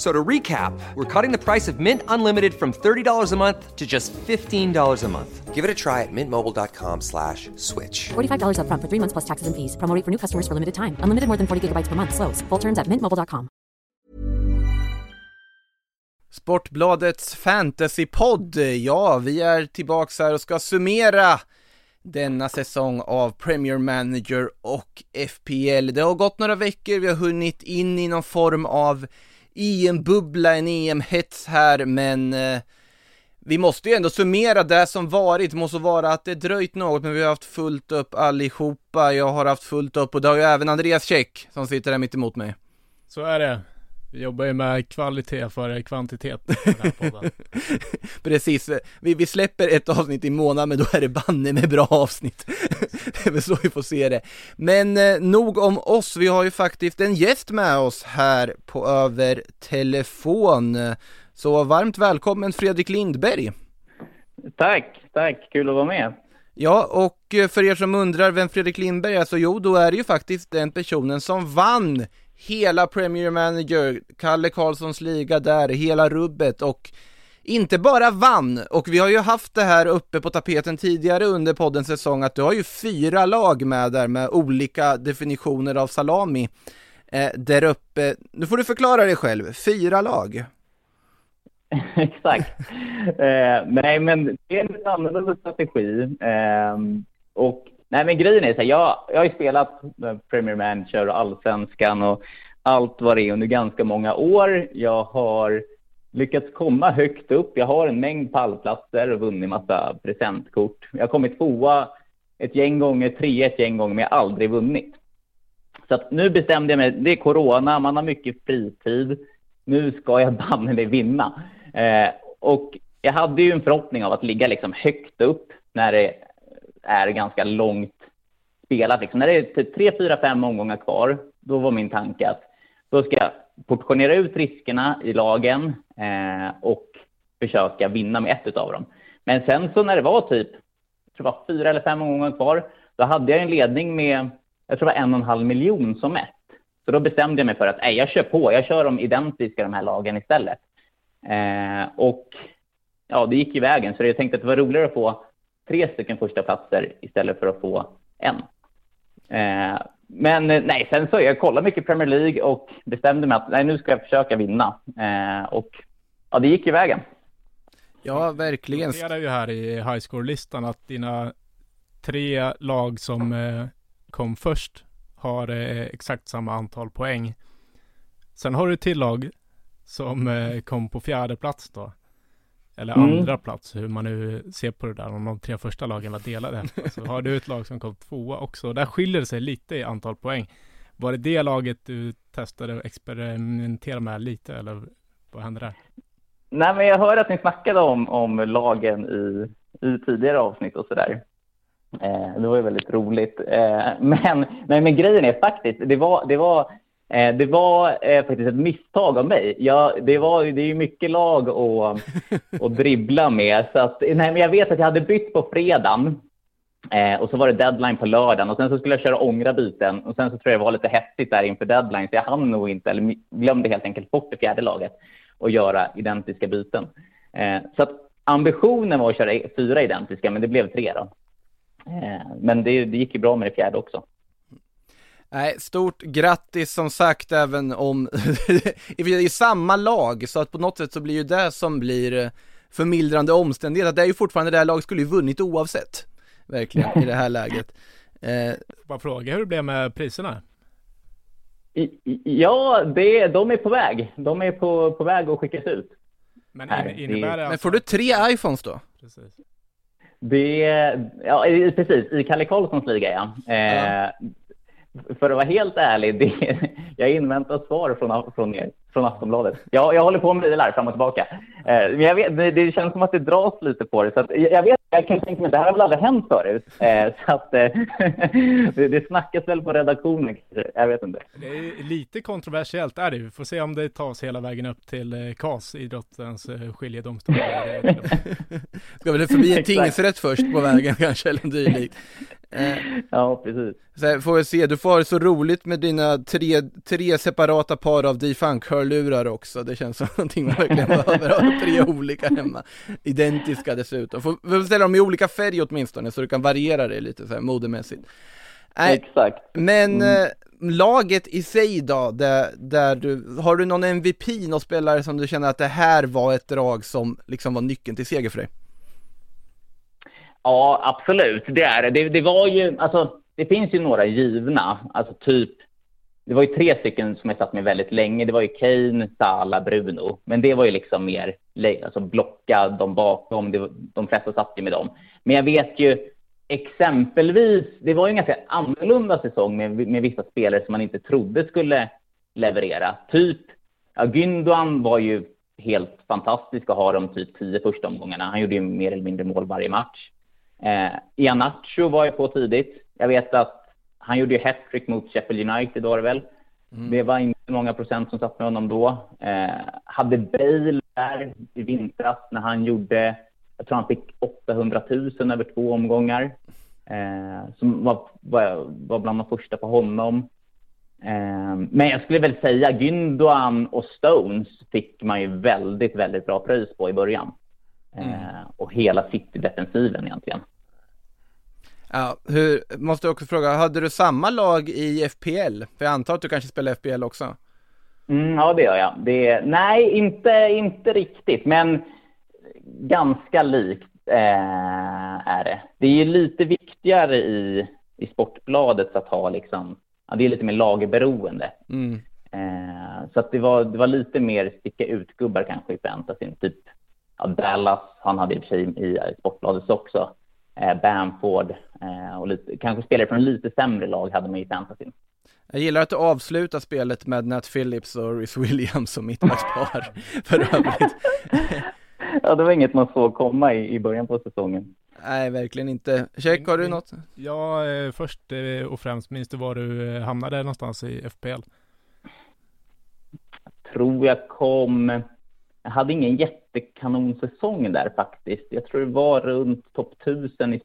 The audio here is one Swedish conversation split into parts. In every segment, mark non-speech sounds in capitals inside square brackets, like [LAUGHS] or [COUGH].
So to recap, we're cutting the price of Mint Unlimited from $30 a month to just $15 a month. Give it a try at mintmobile.com slash switch. $45 upfront for three months plus taxes and fees. Promo rate for new customers for limited time. Unlimited more than 40 gigabytes per month. Slows. Full terms at mintmobile.com. Sportbladets fantasypodd. Ja, vi är tillbaks här och ska summera denna säsong av Premier Manager och FPL. Det har gått några veckor, vi har hunnit in i någon form av EM-bubbla, en EM-hets här, men eh, vi måste ju ändå summera det som varit, måste vara att det dröjt något, men vi har haft fullt upp allihopa. Jag har haft fullt upp och det har ju även Andreas Käck som sitter där mitt emot mig. Så är det. Vi jobbar ju med kvalitet före kvantitet den här podden. [LAUGHS] Precis, vi, vi släpper ett avsnitt i månaden men då är det banne med bra avsnitt. [LAUGHS] det är väl så vi får se det. Men eh, nog om oss, vi har ju faktiskt en gäst med oss här på över telefon. Så varmt välkommen Fredrik Lindberg. Tack, tack. Kul att vara med. Ja, och eh, för er som undrar vem Fredrik Lindberg är, så jo, då är det ju faktiskt den personen som vann hela Premier Manager, Kalle Karlssons liga där, hela rubbet och inte bara vann, och vi har ju haft det här uppe på tapeten tidigare under poddens säsong, att du har ju fyra lag med där med olika definitioner av salami eh, där uppe. Nu får du förklara dig själv, fyra lag. [LAUGHS] Exakt. Eh, nej, men det är en lite annorlunda strategi. Eh, och nej, men grejen är så här, jag, jag har ju spelat Premier Manager och Allsvenskan och allt vad det är under ganska många år. Jag har lyckats komma högt upp. Jag har en mängd pallplatser och vunnit massa presentkort. Jag har kommit tvåa ett gäng gånger, trea ett gäng gånger, men jag har aldrig vunnit. Så att nu bestämde jag mig, det är corona, man har mycket fritid. Nu ska jag [LAUGHS] banne mig vinna. Eh, och jag hade ju en förhoppning av att ligga liksom högt upp när det är ganska långt spelat. Liksom. När det är typ tre, fyra, fem omgångar kvar, då var min tanke att då ska jag portionera ut riskerna i lagen eh, och försöka vinna med ett av dem. Men sen så när det var typ jag tror det var fyra eller fem omgångar kvar, då hade jag en ledning med, jag tror det var en och en halv miljon som mest. Så då bestämde jag mig för att nej, jag kör på, jag kör de identiska de här lagen istället. Eh, och ja, det gick ju vägen, så jag tänkte att det var roligare att få tre stycken första platser istället för att få en. Eh, men eh, nej, sen så jag kollade mycket Premier League och bestämde mig att nej, nu ska jag försöka vinna. Eh, och ja, det gick i vägen. Ja, verkligen. Jag noterar ju här i highscore-listan att dina tre lag som eh, kom först har eh, exakt samma antal poäng. Sen har du ett till lag som eh, kom på fjärde plats då. Eller Mm. andra plats, hur man nu ser på det där, om de tre första lagen var delade. [LAUGHS] Så har du ett lag som kom tvåa också. Där skiljer det sig lite i antal poäng. Var det det laget du testade och experimenterade med lite, eller vad hände där? Nej, men jag hörde att ni snackade om, om lagen i, i tidigare avsnitt och sådär. Eh, det var ju väldigt roligt. Eh, men, nej, men grejen är faktiskt, det var, det var, det var eh, faktiskt ett misstag av mig. Jag, det, var, det är ju mycket lag att, [LAUGHS] att dribbla med. Så att, nej, men jag vet att jag hade bytt på fredagen. Eh, och så var det deadline på lördagen och sen så skulle jag köra ångra byten och sen så tror jag det var lite hetsigt där inför deadline så jag hann nog inte, eller glömde helt enkelt bort det fjärde laget och göra identiska byten. Eh, så att ambitionen var att köra fyra identiska, men det blev tre då. Eh, men det, det gick ju bra med det fjärde också. Nej, stort grattis som sagt även om [LAUGHS] det är samma lag så att på något sätt så blir ju det som blir förmildrande omständighet att det är ju fortfarande det här laget skulle ju vunnit oavsett verkligen i det här [LAUGHS] läget. Eh, Bara fråga hur det blev med priserna? I, i, ja, det, de är på väg. De är på, på väg att skickas ut. Men in, innebär det men alltså- får du tre iPhones då? Precis. Det, ja, i- precis. I Kalle Karlssons liga, ja. Eh, för att vara helt ärlig, det, jag inväntar svar från, från er, från Aftonbladet. Jag, jag håller på med det där fram och tillbaka. Eh, men vet, det, det känns som att det dras lite på det. Så att, jag vet jag kan tänka mig, det här har väl aldrig hänt förut. Eh, så att eh, [LAUGHS] det, det snackas väl på redaktionen jag vet inte. Det är lite kontroversiellt är det Vi får se om det tas hela vägen upp till eh, KAS, idrottens eh, skiljedomstol. [LAUGHS] Ska väl förbi en tingsrätt först på vägen kanske, eller dylikt. Eh, ja, precis. Så här, får vi se, du får så roligt med dina tre, tre separata par av D-Funk-hörlurar också. Det känns som [LAUGHS] någonting man verkligen behöver ha, tre olika hemma. Identiska dessutom. Får, får ställa dem i olika färg åtminstone, så du kan variera det lite så här modemässigt. Nej, Exakt. Men mm. eh, laget i sig då, där, där du, har du någon MVP, någon spelare som du känner att det här var ett drag som liksom var nyckeln till seger för dig? Ja, absolut. Det är det. Det var ju, alltså, det finns ju några givna. Alltså typ, det var ju tre stycken som jag satt med väldigt länge. Det var ju Kane, Salah, Bruno. Men det var ju liksom mer alltså blocka de bakom. Det, de flesta satt ju med dem. Men jag vet ju exempelvis, det var ju en ganska annorlunda säsong med, med vissa spelare som man inte trodde skulle leverera. Typ, ja, Gündogan var ju helt fantastisk att ha de typ tio första omgångarna. Han gjorde ju mer eller mindre mål varje match. Eh, Ianacho var ju på tidigt. Jag vet att han gjorde ju hattrick mot Sheffield United var det väl. Mm. Det var inte många procent som satt med honom då. Eh, hade Bale där i vintras när han gjorde, jag tror han fick 800 000 över två omgångar. Eh, som var, var, var bland de första på honom. Eh, men jag skulle väl säga Gündogan och Stones fick man ju väldigt, väldigt bra pris på i början. Mm. Eh, och hela City-defensiven egentligen. Ja, hur, måste jag också fråga, hade du samma lag i FPL? För jag antar att du kanske spelar FPL också? Mm, ja, det gör jag. Det, nej, inte, inte riktigt, men ganska likt eh, är det. Det är ju lite viktigare i, i Sportbladet att ha liksom, ja, det är lite mer lagerberoende. Mm. Eh, så att det var, det var lite mer sticka ut-gubbar kanske i fantasyn, typ ja, Dallas, han hade i och för sig i Sportbladet också Bamford eh, och lite, kanske spelare från lite sämre lag hade man i fantasyn. Jag gillar att du avslutar spelet med Nat Phillips och Rhys Williams som mittbackspar [LAUGHS] för övrigt. [LAUGHS] ja, det var inget man såg komma i, i början på säsongen. Nej, verkligen inte. Check, har du något? Ja, eh, först eh, och främst, minns du var du eh, hamnade någonstans i FPL? Jag tror jag kom hade ingen jättekanonsäsong där faktiskt. Jag tror det var runt topp 1000 i...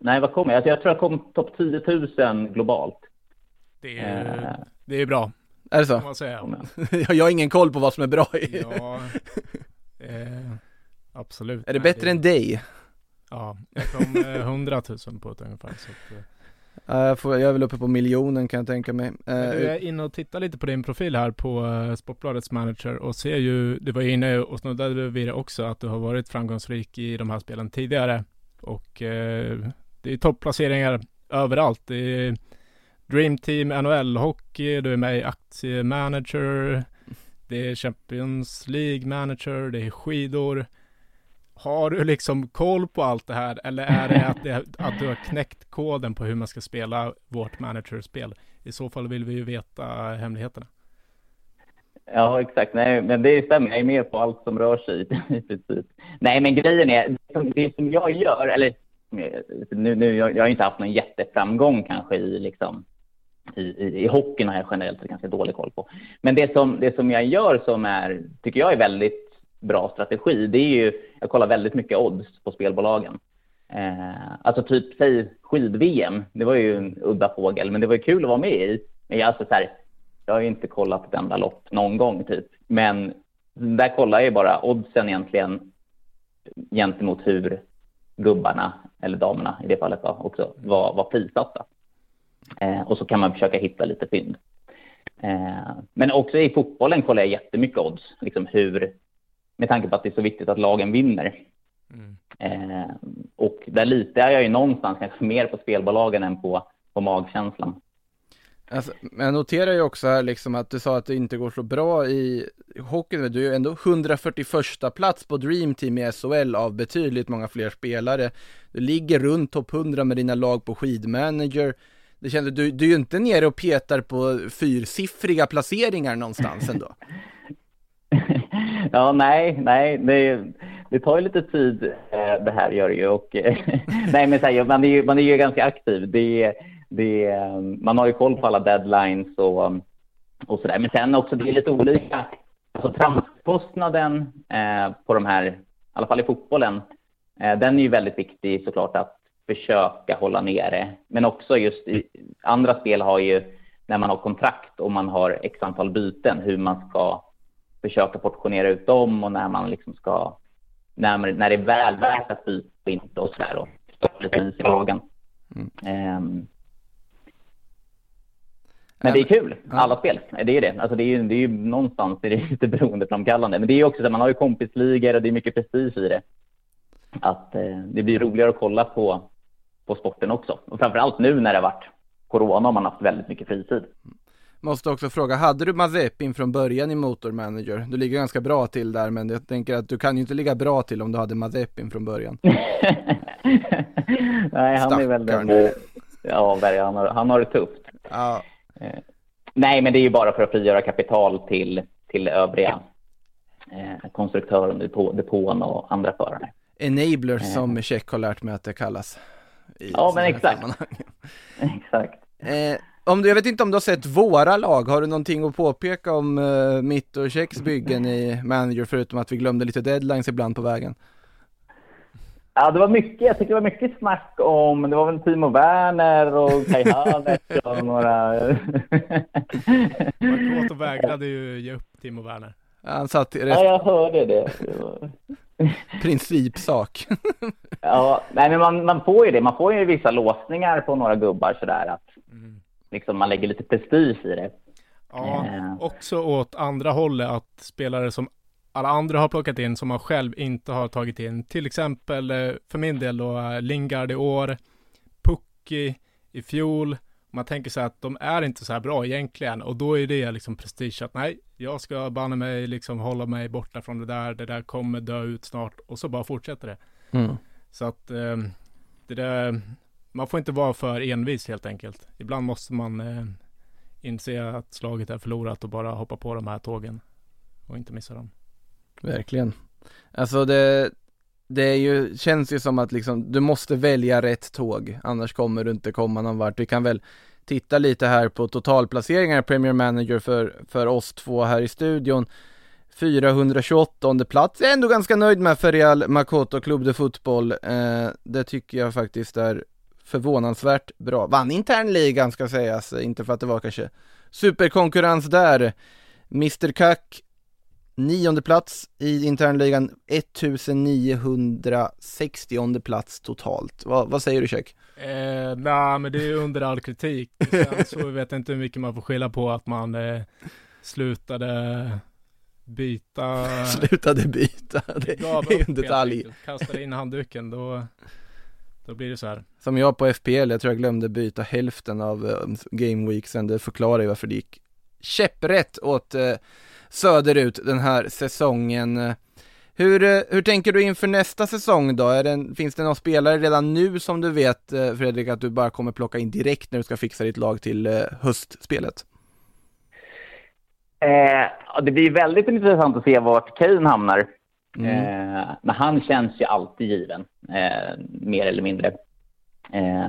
Nej, vad kom jag? Jag tror jag kom topp 10 000 globalt. Det är, eh. det är bra. Är det så? Man säga. [LAUGHS] jag har ingen koll på vad som är bra i. ja, [LAUGHS] eh, absolut. Är det bättre det... än dig? Ja, jag kom 100 000 på ett ungefär. Så att, eh, jag, får, jag är väl uppe på miljonen kan jag tänka mig. Jag är inne och tittar lite på din profil här på Sportbladets manager och ser ju, du var inne och snuddade vid det också, att du har varit framgångsrik i de här spelen tidigare. Och det är topplaceringar överallt. Det är Dream Team, NHL-hockey, du är med i aktiemanager, det är Champions League manager, det är skidor. Har du liksom koll på allt det här eller är det att, det, att du har knäckt koden på hur man ska spela vårt managerspel? I så fall vill vi ju veta hemligheterna. Ja, exakt. Nej, men det stämmer. Jag är med på allt som rör sig i [LAUGHS] princip. Nej, men grejen är, det som jag gör, eller nu, nu jag, jag har inte haft någon jätteframgång kanske i liksom i, i, i hockeyn har jag generellt ganska dålig koll på. Men det som, det som jag gör som är, tycker jag är väldigt bra strategi, det är ju, jag kollar väldigt mycket odds på spelbolagen. Eh, alltså typ, säg skid-VM, det var ju en udda fågel, men det var ju kul att vara med i. Men jag, alltså, så här, jag har ju inte kollat ett enda lopp någon gång typ. Men där kollar jag ju bara oddsen egentligen gentemot hur gubbarna, eller damerna i det fallet då, också var, var prissatta. Eh, och så kan man försöka hitta lite fynd. Eh, men också i fotbollen kollar jag jättemycket odds, liksom hur, med tanke på att det är så viktigt att lagen vinner. Mm. Eh, och där litar jag ju någonstans kanske mer på spelbolagen än på, på magkänslan. Alltså, men jag noterar ju också här liksom att du sa att det inte går så bra i hockeyn. Du är ju ändå 141 plats på Dream Team i SHL av betydligt många fler spelare. Du ligger runt topp 100 med dina lag på skidmanager. Det känns, du, du är ju inte nere och petar på fyrsiffriga placeringar någonstans ändå. [LAUGHS] ja, nej, nej, det, det tar ju lite tid eh, det här gör det ju. Och, [LAUGHS] nej, men så här, man, är ju, man är ju ganska aktiv. Det, det, man har ju koll på alla deadlines och, och sådär. Men sen också, det är lite olika. Alltså transportkostnaden eh, på de här, i alla fall i fotbollen, eh, den är ju väldigt viktig såklart att försöka hålla nere. Men också just i andra spel har ju när man har kontrakt och man har x antal byten, hur man ska försöka portionera ut dem och när man liksom ska, när, man, när det är väl värt att byta och inte och sådär och stoppa lite is i magen. Mm. Um, men det är kul, alla spel. Det är det. Alltså det, är ju, det är ju någonstans är det lite beroendeframkallande. Men det är ju också så att man har ju kompisligor och det är mycket prestige i det. Att eh, det blir roligare att kolla på, på sporten också. Och framförallt nu när det har varit corona och man har haft väldigt mycket fritid. Måste också fråga, hade du Mazepin från början i Motor Manager? Du ligger ganska bra till där, men jag tänker att du kan ju inte ligga bra till om du hade Mazepin från början. [LAUGHS] Nej, han är väl den... Ja, han har, han har det tufft. Ja. Eh, nej, men det är ju bara för att frigöra kapital till, till övriga eh, konstruktörer, depå, depån och andra förare. Enablers eh. som Check har lärt mig att det kallas. Ja, men exakt. [LAUGHS] exakt. Eh, om du, jag vet inte om du har sett våra lag, har du någonting att påpeka om uh, mitt och Checks byggen i Manager förutom att vi glömde lite deadlines ibland på vägen? Ja, det var mycket. Jag tycker det var mycket snack om, det var väl Timo Werner och Kai Havertz och [LAUGHS] några... Makoto vägrade ju ge upp Timo Werner. Ja, han satt rest... Ja, jag hörde det. det var... Principsak. ja, nej, men man, man får ju det. Man får ju vissa låsningar på några gubbar sådär att mm. Liksom, man lägger lite prestige i det. Ja, eh. också åt andra hållet att spelare som alla andra har plockat in som man själv inte har tagit in. Till exempel eh, för min del då eh, Lingard i år, Pucki i fjol. Man tänker sig att de är inte så här bra egentligen och då är det liksom prestige att nej, jag ska banne mig liksom hålla mig borta från det där, det där kommer dö ut snart och så bara fortsätter det. Mm. Så att eh, det där, man får inte vara för envis helt enkelt. Ibland måste man eh, inse att slaget är förlorat och bara hoppa på de här tågen och inte missa dem. Verkligen. Alltså det, det är ju, känns ju som att liksom, du måste välja rätt tåg, annars kommer du inte komma någon vart. Vi kan väl titta lite här på totalplaceringar Premier Manager för, för oss två här i studion. 428 plats, jag är ändå ganska nöjd med för Real Makoto Club de Fotboll. Eh, det tycker jag faktiskt är förvånansvärt bra. Vann internligan ska sägas, inte för att det var kanske superkonkurrens där. Mr Kack Nionde plats i internligan, 1960 plats totalt. Va, vad säger du Check? Eh, Nej, men det är under all kritik. Sen så [LAUGHS] vet jag inte hur mycket man får skylla på att man eh, slutade byta. [LAUGHS] slutade byta, det är en detalj. Kastade in handduken, då, då blir det så här. Som jag på FPL, jag tror jag glömde byta hälften av uh, Game Weeksen, det förklarar ju varför det gick käpprätt åt uh, söderut den här säsongen. Hur, eh, hur tänker du inför nästa säsong då? Det, finns det någon spelare redan nu som du vet eh, Fredrik att du bara kommer plocka in direkt när du ska fixa ditt lag till eh, höstspelet? Eh, det blir väldigt intressant att se vart Kane hamnar. Mm. Eh, men han känns ju alltid given, eh, mer eller mindre. Eh,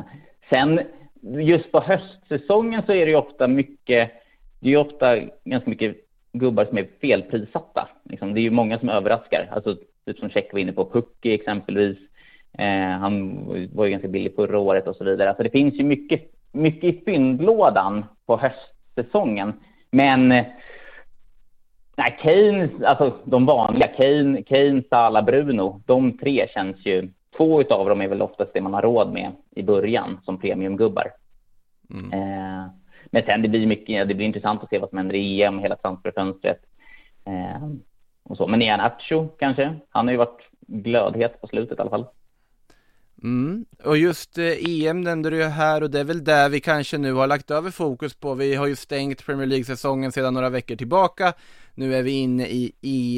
sen just på höstsäsongen så är det ju ofta mycket, det är ju ofta ganska mycket gubbar som är felprissatta. Liksom, det är ju många som överraskar. Alltså, typ som Check var inne på, Pucki exempelvis. Eh, han var ju ganska billig förra året och så vidare. Alltså, det finns ju mycket, mycket i fyndlådan på höstsäsongen. Men nej, Kane, alltså de vanliga, Kane, Kane, Salah, Bruno, de tre känns ju... Två av dem är väl oftast det man har råd med i början som premiumgubbar. Mm. Eh, men sen det blir mycket, det blir intressant att se vad som händer i EM, hela transferfönstret. Eh, och så. Men Ian Acho kanske, han har ju varit glödhet på slutet i alla fall. Mm. Och just eh, EM nämnde du ju här och det är väl där vi kanske nu har lagt över fokus på. Vi har ju stängt Premier League-säsongen sedan några veckor tillbaka. Nu är vi inne i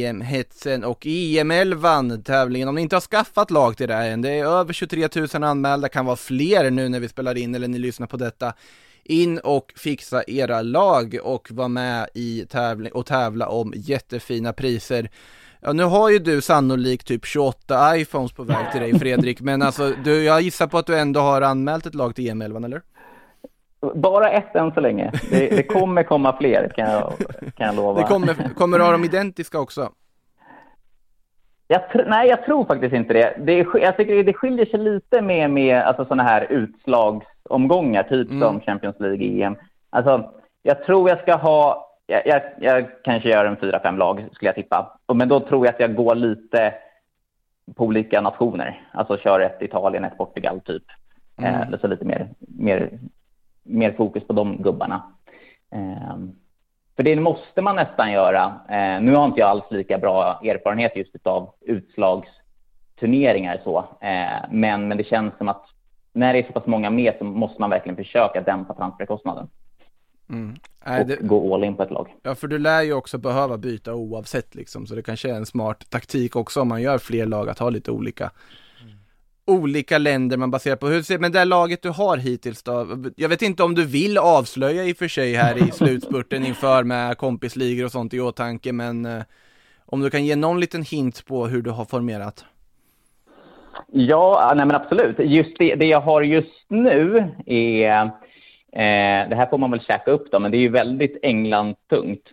EM-hetsen och EM-11 tävlingen. Om ni inte har skaffat lag till det här än, det är över 23 000 anmälda, kan vara fler nu när vi spelar in eller ni lyssnar på detta in och fixa era lag och vara med i tävling och tävla om jättefina priser. Ja, nu har ju du sannolikt typ 28 iPhones på väg till dig Fredrik, men alltså du, jag gissar på att du ändå har anmält ett lag till EM11, eller? Bara ett än så länge. Det, det kommer komma fler, kan jag, kan jag lova. Det kommer, kommer du ha dem identiska också? Jag nej, jag tror faktiskt inte det. det jag tycker det skiljer sig lite med, med alltså, sådana här utslagsomgångar, typ mm. som Champions League, EM. Alltså, jag tror jag ska ha jag, jag, jag kanske gör en fyra, fem lag skulle jag tippa. Men då tror jag att jag går lite på olika nationer. Alltså kör ett Italien, ett Portugal typ. Mm. Eh, så lite mer, mer, mer fokus på de gubbarna. Eh, för det måste man nästan göra. Eh, nu har inte jag alls lika bra erfarenhet just av utslagsturneringar så. Eh, men, men det känns som att när det är så pass många med så måste man verkligen försöka dämpa transferkostnaden. Mm. Nej, och det... gå all in på ett lag. Ja, för du lär ju också behöva byta oavsett liksom, så det kanske är en smart taktik också om man gör fler lag att ha lite olika. Olika länder man baserar på. Hur ser, men det laget du har hittills då? Jag vet inte om du vill avslöja i och för sig här i [LAUGHS] slutspurten inför med kompisligor och sånt i åtanke, men eh, om du kan ge någon liten hint på hur du har formerat? Ja, nej men absolut. Just det, det jag har just nu är Eh, det här får man väl käka upp då, men det är ju väldigt England-tungt.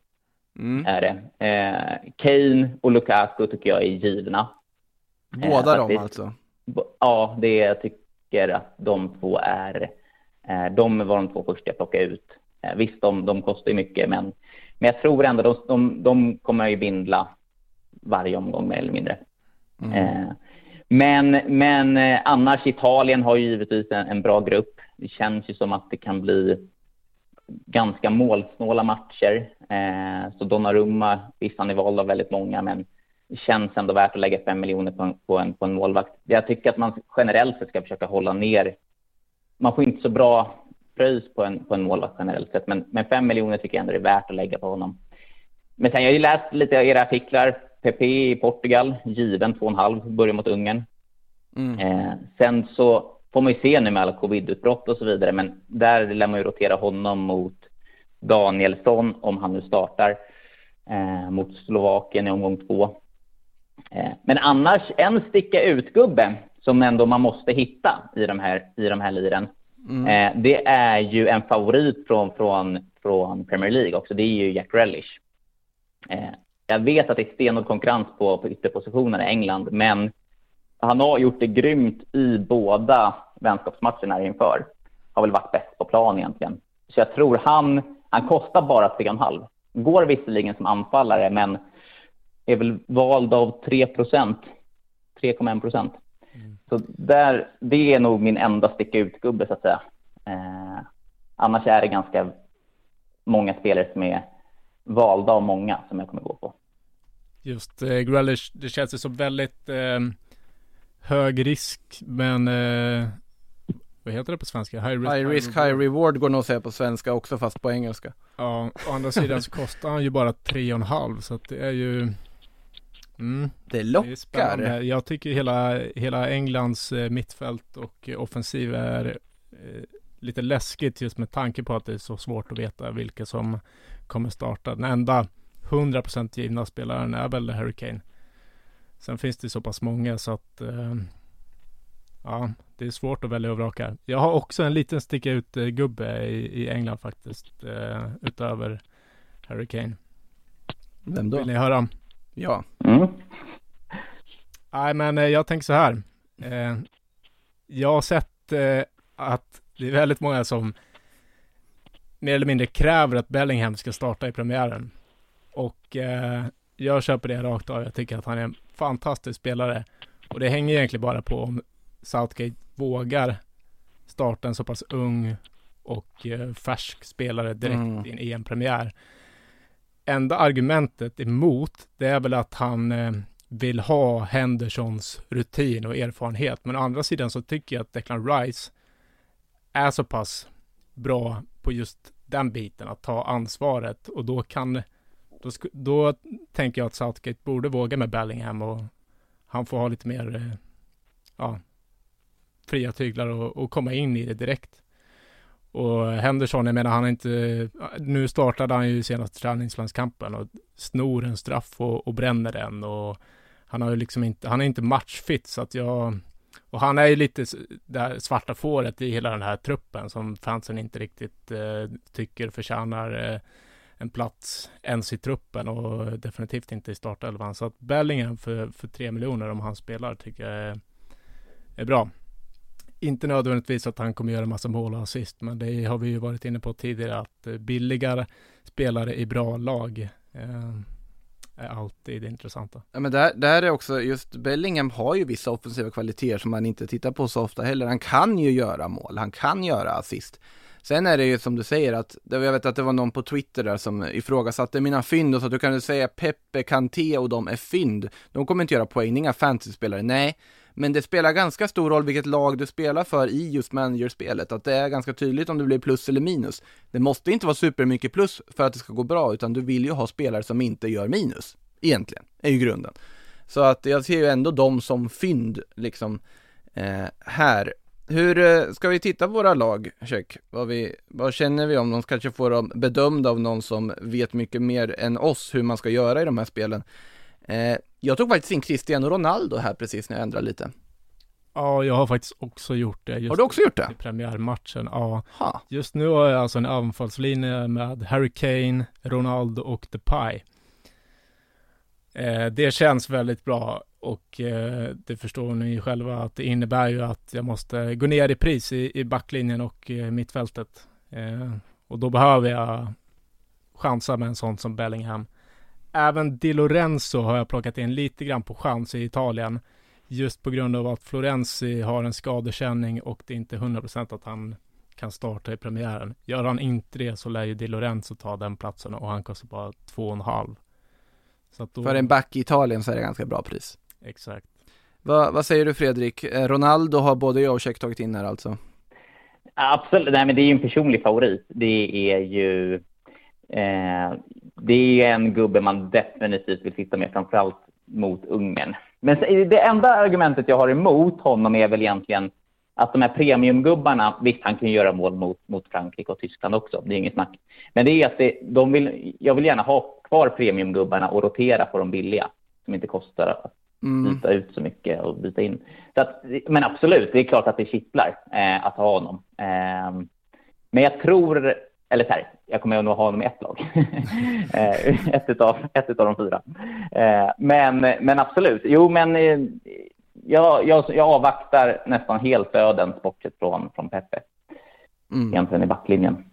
Mm. Är det. Eh, Kane och Lukaku tycker jag är givna. Båda eh, dem alltså? Ja, det jag tycker att de två är. Eh, de var de två första jag plockade ut. Eh, visst, de, de kostar ju mycket, men, men jag tror ändå de, de, de kommer ju bindla varje omgång mer eller mindre. Mm. Eh, men, men annars, Italien har ju givetvis en, en bra grupp det känns ju som att det kan bli ganska målsnåla matcher. Så Donnarumma, visst han är vald av väldigt många, men känns ändå värt att lägga fem miljoner på en, på, en, på en målvakt. Jag tycker att man generellt sett ska försöka hålla ner. Man får inte så bra pröjs på en, på en målvakt generellt sett, men, men fem miljoner tycker jag ändå är värt att lägga på honom. Men sen jag har ju läst lite av era artiklar. PP i Portugal, given 2,5, börjar mot Ungern. Mm. Eh, sen så får man ju se nu med alla covidutbrott och så vidare, men där lär man ju rotera honom mot Danielsson om han nu startar eh, mot Slovakien i omgång två. Eh, men annars, en sticka ut-gubbe som ändå man måste hitta i de här, i de här liren, mm. eh, det är ju en favorit från, från, från Premier League också. Det är ju Jack Relish. Eh, jag vet att det är stenhård konkurrens på, på ytterpositionerna i England, men han har gjort det grymt i båda vänskapsmatcherna inför. Har väl varit bäst på plan egentligen. Så jag tror han, han kostar bara 3,5. Går visserligen som anfallare, men är väl vald av 3 procent. 3,1 procent. Mm. Så där, det är nog min enda sticka ut-gubbe, så att säga. Eh, annars är det ganska många spelare som är valda av många som jag kommer gå på. Just eh, Grealish, det känns ju som väldigt eh, hög risk, men eh, vad heter det på svenska? High risk, high, risk, high, reward går nog att säga på svenska också fast på engelska. Ja, å andra sidan så kostar han ju bara 3,5 så att det är ju mm, Det lockar. Det Jag tycker hela, hela Englands eh, mittfält och offensiv är eh, lite läskigt just med tanke på att det är så svårt att veta vilka som kommer starta. Den enda 100% givna spelaren är väl Harry Kane. Sen finns det så pass många så att eh, ja, det är svårt att välja och vraka. Jag har också en liten sticka ut eh, gubbe i, i England faktiskt, eh, utöver Harry Kane. Vem då? Vill ni höra? Ja. Mm. Nej, men eh, jag tänker så här. Eh, jag har sett eh, att det är väldigt många som mer eller mindre kräver att Bellingham ska starta i premiären. Och jag köper det rakt av. Jag tycker att han är en fantastisk spelare. Och det hänger egentligen bara på om Southgate vågar starta en så pass ung och färsk spelare direkt mm. i en EM-premiär. Enda argumentet emot, det är väl att han eh, vill ha Hendersons rutin och erfarenhet. Men å andra sidan så tycker jag att Declan Rice är så pass bra på just den biten, att ta ansvaret och då kan, då, då tänker jag att Southgate borde våga med Bellingham och han får ha lite mer, eh, ja, fria tyglar och, och komma in i det direkt. Och Henderson, jag menar han är inte, nu startade han ju senaste träningslandskampen och snor en straff och, och bränner den och han har ju liksom inte, han är inte matchfit så att jag, och han är ju lite det svarta fåret i hela den här truppen som fansen inte riktigt eh, tycker förtjänar eh, en plats ens i truppen och definitivt inte i startelvan. Så att Bellingham för, för tre miljoner om han spelar tycker jag är, är bra. Inte nödvändigtvis att han kommer göra massa mål och assist, men det har vi ju varit inne på tidigare att eh, billigare spelare i bra lag eh, är alltid intressanta. Ja men där, där är också, just Bellingham har ju vissa offensiva kvaliteter som man inte tittar på så ofta heller. Han kan ju göra mål, han kan göra assist. Sen är det ju som du säger att, jag vet att det var någon på Twitter där som ifrågasatte mina fynd och sa att du kan säga Peppe, Kanté och de är fynd. De kommer inte göra poäng, inga fantasyspelare. Nej, men det spelar ganska stor roll vilket lag du spelar för i just managerspelet, att det är ganska tydligt om det blir plus eller minus. Det måste inte vara supermycket plus för att det ska gå bra, utan du vill ju ha spelare som inte gör minus, egentligen, är ju grunden. Så att jag ser ju ändå dem som fynd, liksom, eh, här. Hur eh, ska vi titta på våra lag, check? Vad, vi, vad känner vi om dem? Kanske får dem bedömda av någon som vet mycket mer än oss hur man ska göra i de här spelen. Eh, jag tog faktiskt in Cristiano Ronaldo här precis när jag ändrade lite. Ja, jag har faktiskt också gjort det. har du också gjort det? I premiärmatchen, ja. Ha. Just nu har jag alltså en anfallslinje med Harry Kane, Ronaldo och Depay. Eh, det känns väldigt bra och eh, det förstår ni själva att det innebär ju att jag måste gå ner i pris i, i backlinjen och eh, mittfältet. Eh, och då behöver jag chansa med en sån som Bellingham. Även Di Lorenzo har jag plockat in lite grann på chans i Italien. Just på grund av att Florenzi har en skadekänning och det är inte 100% att han kan starta i premiären. Gör han inte det så lär ju Di Lorenzo ta den platsen och han kostar bara 2,5. Så då... För en back i Italien så är det ganska bra pris. Exakt. Va, vad säger du Fredrik? Eh, Ronaldo har både jag och Check tagit in här alltså? Absolut, nej men det är ju en personlig favorit. Det är ju eh, det är en gubbe man definitivt vill sitta med, framförallt mot Ungern. Men det enda argumentet jag har emot honom är väl egentligen att de här premiumgubbarna, visst han kan göra mål mot, mot Frankrike och Tyskland också, det är inget snack. Men det är att det, de vill, jag vill gärna ha kvar premiumgubbarna och rotera på de billiga som inte kostar att mm. byta ut så mycket och byta in. Att, men absolut, det är klart att det kittlar eh, att ha honom. Eh, men jag tror eller så här, jag kommer nog ha honom i ett lag. [LAUGHS] Eh, ett, utav, ett utav de fyra. Eh, men, men absolut, jo men eh, jag, jag, jag avvaktar nästan helt öden bortsett från, från Pepe. Mm. Egentligen i backlinjen.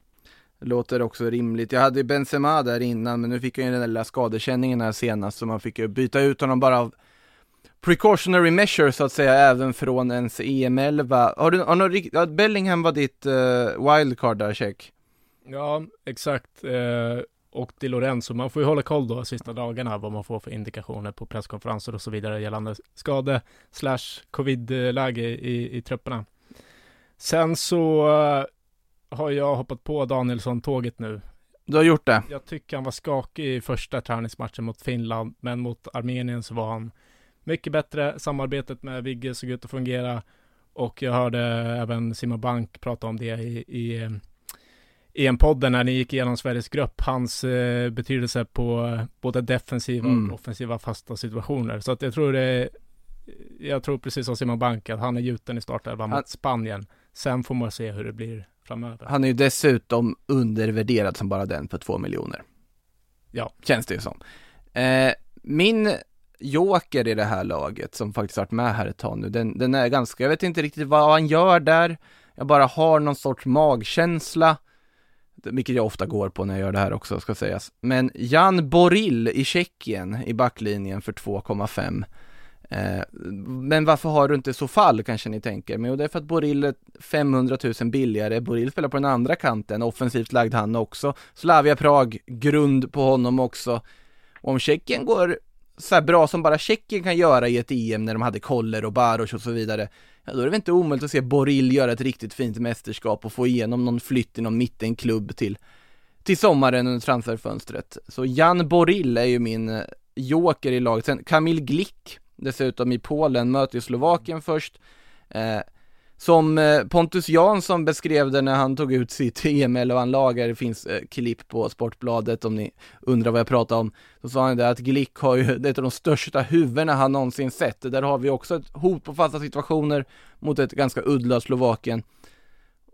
Låter också rimligt. Jag hade Benzema där innan, men nu fick jag ju den där lilla skadekänningen här senast, så man fick ju byta ut honom bara av precautionary measure så att säga, även från ens EM11. Har du, har någon, Bellingham var ditt uh, wildcard där, check? Ja, exakt. Eh, och Di Lorenzo, man får ju hålla koll då sista dagarna vad man får för indikationer på presskonferenser och så vidare gällande skade slash covid-läge i, i trupperna. Sen så uh, har jag hoppat på Danielsson-tåget nu. Du har gjort det? Jag tycker han var skakig i första träningsmatchen mot Finland, men mot Armenien så var han mycket bättre. Samarbetet med Vigge såg ut att fungera och jag hörde även Simon Bank prata om det i, i EM-podden när ni gick igenom Sveriges grupp, hans eh, betydelse på både defensiva mm. och offensiva fasta situationer. Så att jag tror det, jag tror precis som Simon Bank att han är gjuten i startelvan mot Spanien. Sen får man se hur det blir framöver. Han är ju dessutom undervärderad som bara den för två miljoner. Ja. Känns det ju som. Eh, min joker i det här laget som faktiskt varit med här ett tag nu, den, den är ganska, jag vet inte riktigt vad han gör där. Jag bara har någon sorts magkänsla vilket jag ofta går på när jag gör det här också ska sägas. Men Jan Boril i Tjeckien i backlinjen för 2,5. Eh, men varför har du inte så fall kanske ni tänker? Men jo, det är för att Boril är 500 000 billigare. Boril spelar på den andra kanten, offensivt lagd han också. Slavia Prag, grund på honom också. Om Tjeckien går så bra som bara Tjeckien kan göra i ett EM när de hade Koller och Baros och så vidare, ja, då är det väl inte omöjligt att se Boril göra ett riktigt fint mästerskap och få igenom någon flytt i någon mittenklubb till, till sommaren under transferfönstret. Så Jan Boril är ju min eh, joker i laget. Sen Kamil Glick, dessutom i Polen, möter ju Slovakien först. Eh, som eh, Pontus Jansson beskrev det när han tog ut sitt EM-11-lag, det finns eh, klipp på Sportbladet om ni undrar vad jag pratar om. Så sa han det att Glick har ju [LAUGHS] ett av de största huvudena han någonsin sett. Där har vi också ett hot på fasta situationer mot ett ganska uddlöst Slovakien.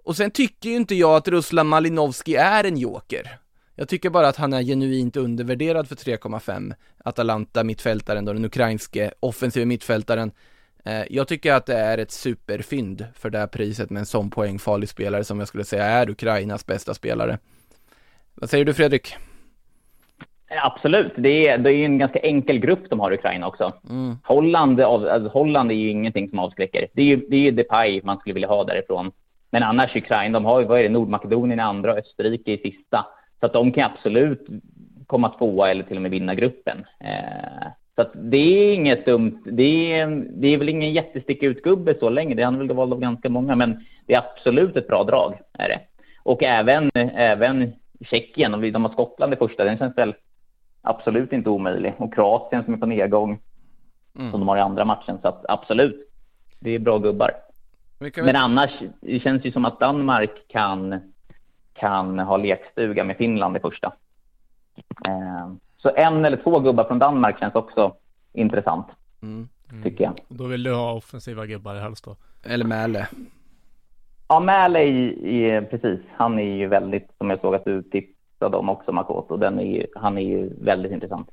Och sen tycker ju inte jag att Ruslan Malinovski är en joker. Jag tycker bara att han är genuint undervärderad för 3,5. Atalanta mittfältaren då, den ukrainske offensiva mittfältaren. Eh, jag tycker att det är ett superfynd för det här priset med en sån poängfarlig spelare som jag skulle säga är Ukrainas bästa spelare. Vad säger du Fredrik? Absolut, det är, det är en ganska enkel grupp de har i Ukraina också. Mm. Holland, alltså Holland är ju ingenting som avskräcker. Det är ju, det är ju Depay man skulle vilja ha därifrån. Men annars Ukraina, de har ju, vad är det, Nordmakedonien i andra och Österrike i sista. Så att de kan absolut komma tvåa eller till och med vinna gruppen. Eh, så att det är inget dumt. Det är, det är väl ingen jättestick ut-gubbe så länge. Det är han väl vald av ganska många, men det är absolut ett bra drag. Är det. Och även, även Tjeckien, om de har Skottland i första, den känns väl absolut inte omöjlig. Och Kroatien som är på nedgång, mm. som de har i andra matchen. Så att absolut, det är bra gubbar. Men annars, det känns ju som att Danmark kan, kan ha lekstuga med Finland i första. Eh, så en eller två gubbar från Danmark känns också intressant. Mm. Mm. Tycker jag. Då vill du ha offensiva gubbar helst då? Eller Mäle. Ja, Mäle är, precis. Han är ju väldigt, som jag såg att du tipsade om också, Makoto. Den är ju, han är ju väldigt intressant.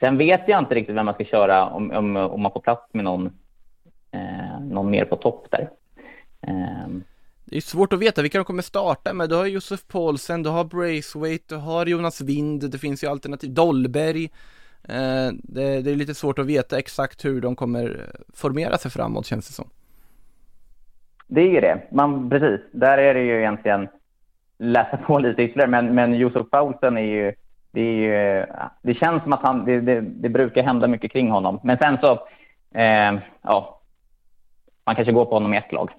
Sen vet jag inte riktigt vem man ska köra om, om, om man får plats med någon, eh, någon mer på topp där. Eh, det är svårt att veta vilka de kommer starta med. Du har Josef Paulsen, du har Braithwaite, du har Jonas Wind, det finns ju alternativ. Dollberg. Eh, det, det, är lite svårt att veta exakt hur de kommer formera sig framåt känns det som. Det är ju det. Man, precis. Där är det ju egentligen läsa på lite ytterligare. Men, men Josef Paulsen är ju det, är ju, det känns som att han, det, det, det brukar hända mycket kring honom. Men sen så, eh, ja, man kanske går på honom i ett lag.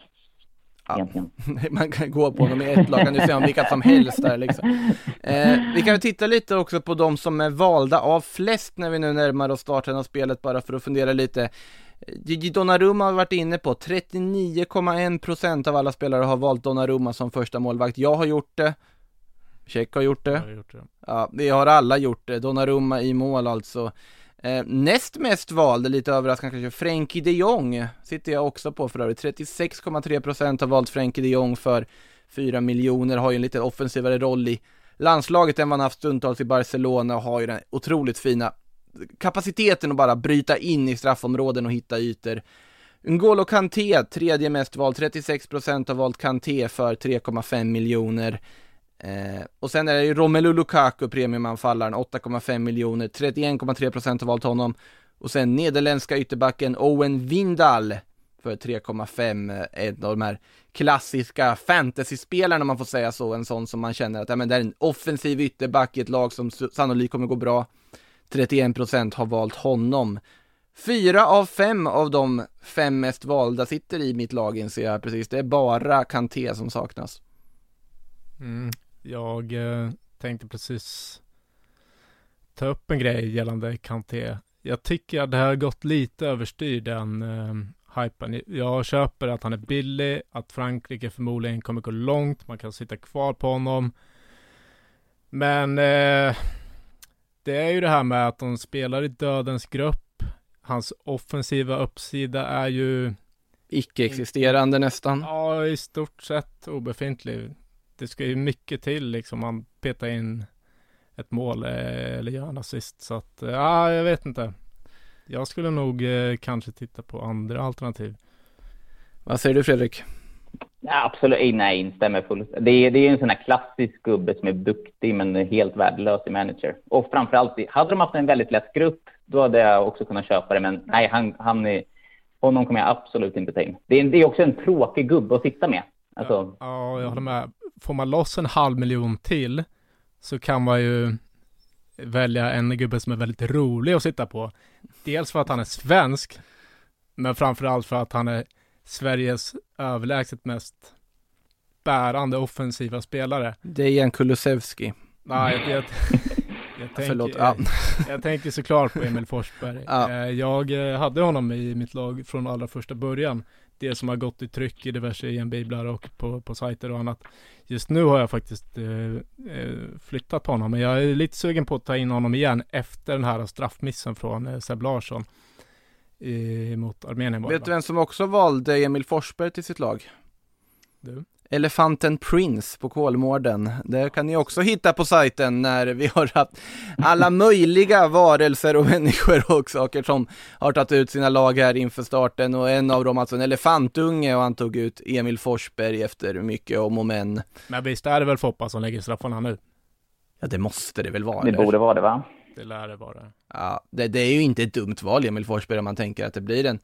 Ja. [LAUGHS] Man kan gå på honom i ett lag, kan du säga om vilka som helst där liksom. Eh, vi kan titta lite också på de som är valda av flest när vi nu närmar oss starten av spelet bara för att fundera lite. Gigi Donnarumma har varit inne på 39,1% av alla spelare har valt Donnarumma som första målvakt. Jag har gjort det. Check har gjort det. Har gjort det. Ja, vi har alla gjort det. Donnarumma i mål alltså. Eh, näst mest vald, lite överraskande kanske, Frenkie de Jong sitter jag också på för övrigt. 36,3% har valt Frenkie de Jong för 4 miljoner, har ju en lite offensivare roll i landslaget än vad han haft stundtals i Barcelona och har ju den otroligt fina kapaciteten att bara bryta in i straffområden och hitta ytor. N'Golo Kanté, tredje mest vald, 36% har valt Kanté för 3,5 miljoner. Eh, och sen är det ju Romelu Lukaku, premiumanfallaren, 8,5 miljoner, 31,3% har valt honom. Och sen nederländska ytterbacken Owen Windal för 3,5, en eh, av de här klassiska fantasy-spelarna om man får säga så, en sån som man känner att ja, men det är en offensiv ytterback i ett lag som sannolikt kommer gå bra. 31% har valt honom. Fyra av fem av de fem mest valda sitter i mitt lag inser jag precis. Det är bara Kanté som saknas. Mm. Jag eh, tänkte precis ta upp en grej gällande Kanté. Jag tycker att det har gått lite överstyr den eh, hypen. Jag köper att han är billig, att Frankrike förmodligen kommer gå långt, man kan sitta kvar på honom. Men eh, det är ju det här med att de spelar i dödens grupp. Hans offensiva uppsida är ju icke-existerande nästan. Ja, i stort sett obefintlig det ska ju mycket till liksom. Man petar in ett mål eh, eller gör en assist. Så att, eh, ja, jag vet inte. Jag skulle nog eh, kanske titta på andra alternativ. Vad säger du Fredrik? Ja, absolut, nej, instämmer fullt. Det är, det är en sån här klassisk gubbe som är duktig men helt värdelös i manager. Och framförallt, hade de haft en väldigt lätt grupp, då hade jag också kunnat köpa det. Men nej, han, han är, honom kommer jag absolut inte ta in. Det är, det är också en tråkig gubbe att sitta med. Alltså... Ja, ja, jag håller med får man loss en halv miljon till så kan man ju välja en gubbe som är väldigt rolig att sitta på. Dels för att han är svensk, men framförallt för att han är Sveriges överlägset mest bärande offensiva spelare. Dejan Kulusevski. Nej, jag, jag, jag, [LAUGHS] tänker, Förlåt, [LAUGHS] ja. jag tänker såklart på Emil Forsberg. Ja. Eh, jag hade honom i mitt lag från allra första början. Det som har gått i tryck i diverse EM-biblar och på, på sajter och annat. Just nu har jag faktiskt eh, eh, flyttat på honom, men jag är lite sugen på att ta in honom igen efter den här straffmissen från eh, Seb Larsson i, mot Armenien. Vet du vem som också valde Emil Forsberg till sitt lag? Du? Elefanten Prince på Kolmården. Det kan ni också hitta på sajten när vi har haft alla möjliga varelser och människor och saker som har tagit ut sina lag här inför starten och en av dem alltså en elefantunge och han tog ut Emil Forsberg efter mycket om och men. Men visst är det väl Foppa som lägger straffarna nu? Ja det måste det väl vara. Det borde vara det va? Det lär det vara. Ja, det, det är ju inte ett dumt val Emil Forsberg om man tänker att det blir en,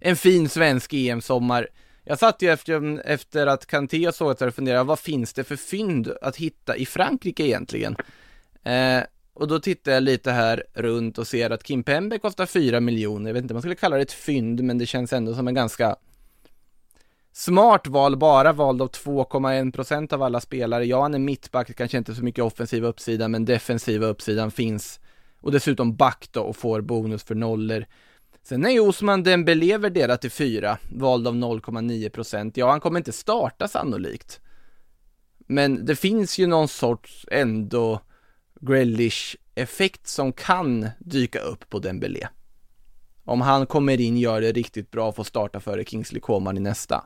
en fin svensk EM-sommar. Jag satt ju efter, efter att Kanté och såg och funderade, vad finns det för fynd att hitta i Frankrike egentligen? Eh, och då tittar jag lite här runt och ser att Kim Pembe kostar 4 miljoner. Jag vet inte om man skulle kalla det ett fynd, men det känns ändå som en ganska smart val, bara vald av 2,1% av alla spelare. Ja, han är mittback, kanske inte så mycket offensiva uppsidan, men defensiva uppsidan finns. Och dessutom back då och får bonus för nollor. Sen är ju Osman Dembélé värderad till 4, vald av 0,9%. Ja, han kommer inte starta sannolikt. Men det finns ju någon sorts ändå Grealish-effekt som kan dyka upp på Dembélé. Om han kommer in, gör det riktigt bra och får starta före Kingsley Coman i nästa.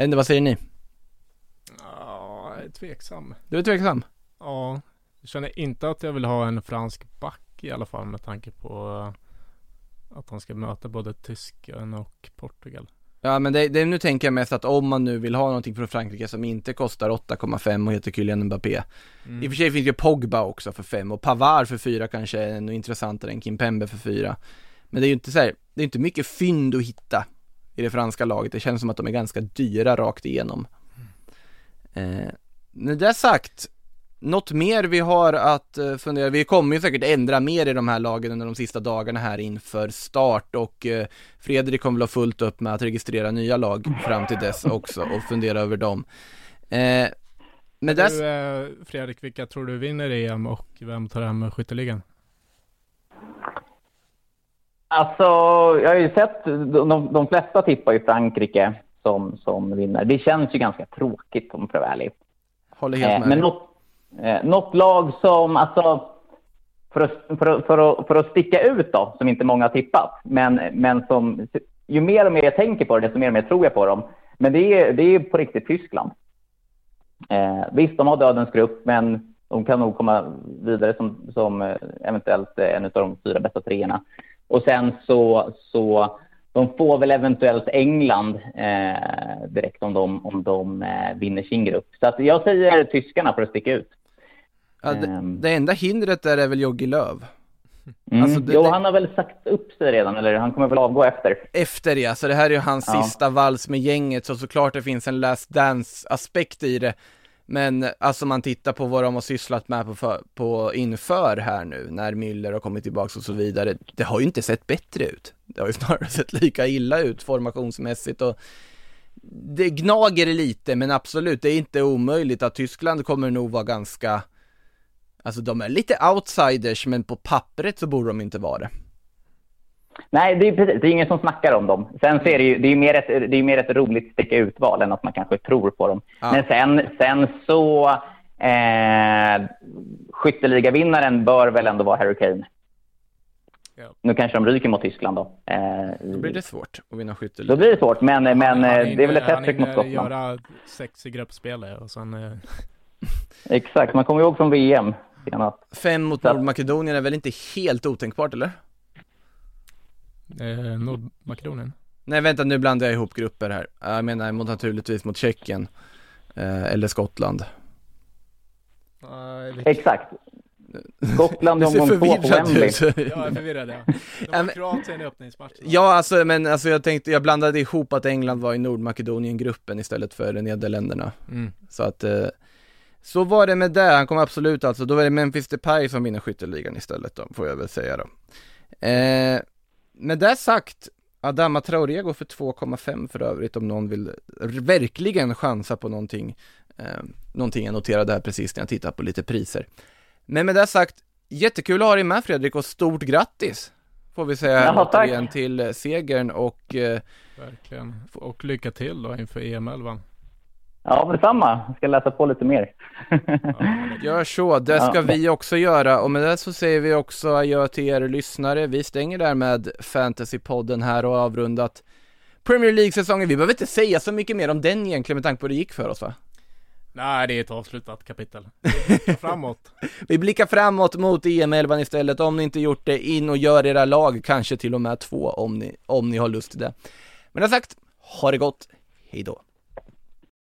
Inte, vad säger ni? Ja, jag är tveksam. Du är tveksam? Ja, jag känner inte att jag vill ha en fransk back i alla fall med tanke på att han ska möta både Tyskland och Portugal. Ja men det, det, nu tänker jag mest att om man nu vill ha någonting från Frankrike som inte kostar 8,5 och heter Kylian Mbappé mm. I och för sig finns ju Pogba också för 5 och Pavard för 4 kanske är ännu intressantare än Kimpembe för 4 Men det är ju inte så här, det är inte mycket fynd att hitta i det franska laget, det känns som att de är ganska dyra rakt igenom mm. eh, Med det sagt något mer vi har att uh, fundera, vi kommer ju säkert ändra mer i de här lagen under de sista dagarna här inför start och uh, Fredrik kommer väl ha fullt upp med att registrera nya lag fram till dess också och fundera över dem. Uh, men du, uh, Fredrik, vilka tror du vinner EM och vem tar hem skytteligan? Alltså, jag har ju sett, de, de flesta tippar ju Frankrike som, som vinner. Det känns ju ganska tråkigt om jag ärlig. Håller helt med. Men något, Eh, något lag som, alltså, för att, för, att, för, att, för att sticka ut då, som inte många har tippat, men, men som, ju mer och mer jag tänker på det, desto mer och mer tror jag på dem. Men det är, det är på riktigt Tyskland. Eh, visst, de har dödens grupp, men de kan nog komma vidare som, som eh, eventuellt eh, en av de fyra bästa treorna. Och sen så, så de får väl eventuellt England eh, direkt om de, om de eh, vinner sin grupp. Så att jag säger tyskarna för att sticka ut. Ja, det, um, det, enda hindret där är väl Joggi Löv. Mm. Alltså det, jo, han har väl sagt upp sig redan, eller han kommer väl avgå efter. Efter ja, så det här är ju hans ja. sista vals med gänget, så såklart det finns en last dance-aspekt i det. Men alltså man tittar på vad de har sysslat med på, för, på inför här nu, när Müller har kommit tillbaka och så vidare. Det har ju inte sett bättre ut. Det har ju [LAUGHS] snarare sett lika illa ut formationsmässigt och det gnager lite, men absolut, det är inte omöjligt att Tyskland kommer nog vara ganska Alltså de är lite outsiders, men på pappret så borde de inte vara det. Nej, det är precis. Det är ingen som snackar om dem. Sen så är det ju det är mer ett, det är mer ett roligt sticka ut-val än att man kanske tror på dem. Ja. Men sen, sen så... Eh, skytteligavinnaren bör väl ändå vara Harry Kane. Ja. Nu kanske de ryker mot Tyskland då. Eh, då blir det svårt att vinna skytteligan. Då blir det svårt, men, men han, han eh, det är väl ett hattrick mot Skottland. Han göra sex i gruppspelet och sen... Eh... Exakt, man kommer ihåg från VM senast. Fem mot Nordmakedonien är väl inte helt otänkbart eller? Eh, Nordmakedonien? Nej vänta nu blandar jag ihop grupper här. Jag menar mot, naturligtvis mot Tjeckien. Eh, eller Skottland. Uh, Exakt. [LAUGHS] Skottland i omgång två på Wembley. ja, jag är förvirrad ja. [LAUGHS] De Kroatien i öppningsmatchen. Ja, alltså, men alltså jag tänkte, jag blandade ihop att England var i Nordmakedonien-gruppen istället för Nederländerna. Mm. Så att, eh, så var det med det, han kommer absolut alltså, då är det Memphis Depay som vinner skytteligan istället då, får jag väl säga då. Eh, med det sagt, Adama Traoré går för 2,5 för övrigt om någon vill verkligen chansa på någonting. Eh, någonting jag noterade här precis när jag tittade på lite priser. Men med det sagt, jättekul att ha dig med Fredrik och stort grattis! får vi säga Ja, tack. återigen till segern och eh, Verkligen. Och lycka till då inför E EM-11. Ja, detsamma. Jag ska läsa på lite mer. Gör så, det ska Ja. vi också göra och med det så säger vi också adjö till er lyssnare. Vi stänger där med Fantasypodden här och avrundat Premier League-säsongen. Vi behöver inte säga så mycket mer om den egentligen med tanke på hur det gick för oss va? Nej, det är ett avslutat kapitel. [LAUGHS] Vi blickar Framåt. Vi blickar framåt mot EM11 istället. Om ni inte gjort det, in och gör era lag, kanske till och med två om ni, om ni har lust till det. Men det sagt, ha det gott, hejdå.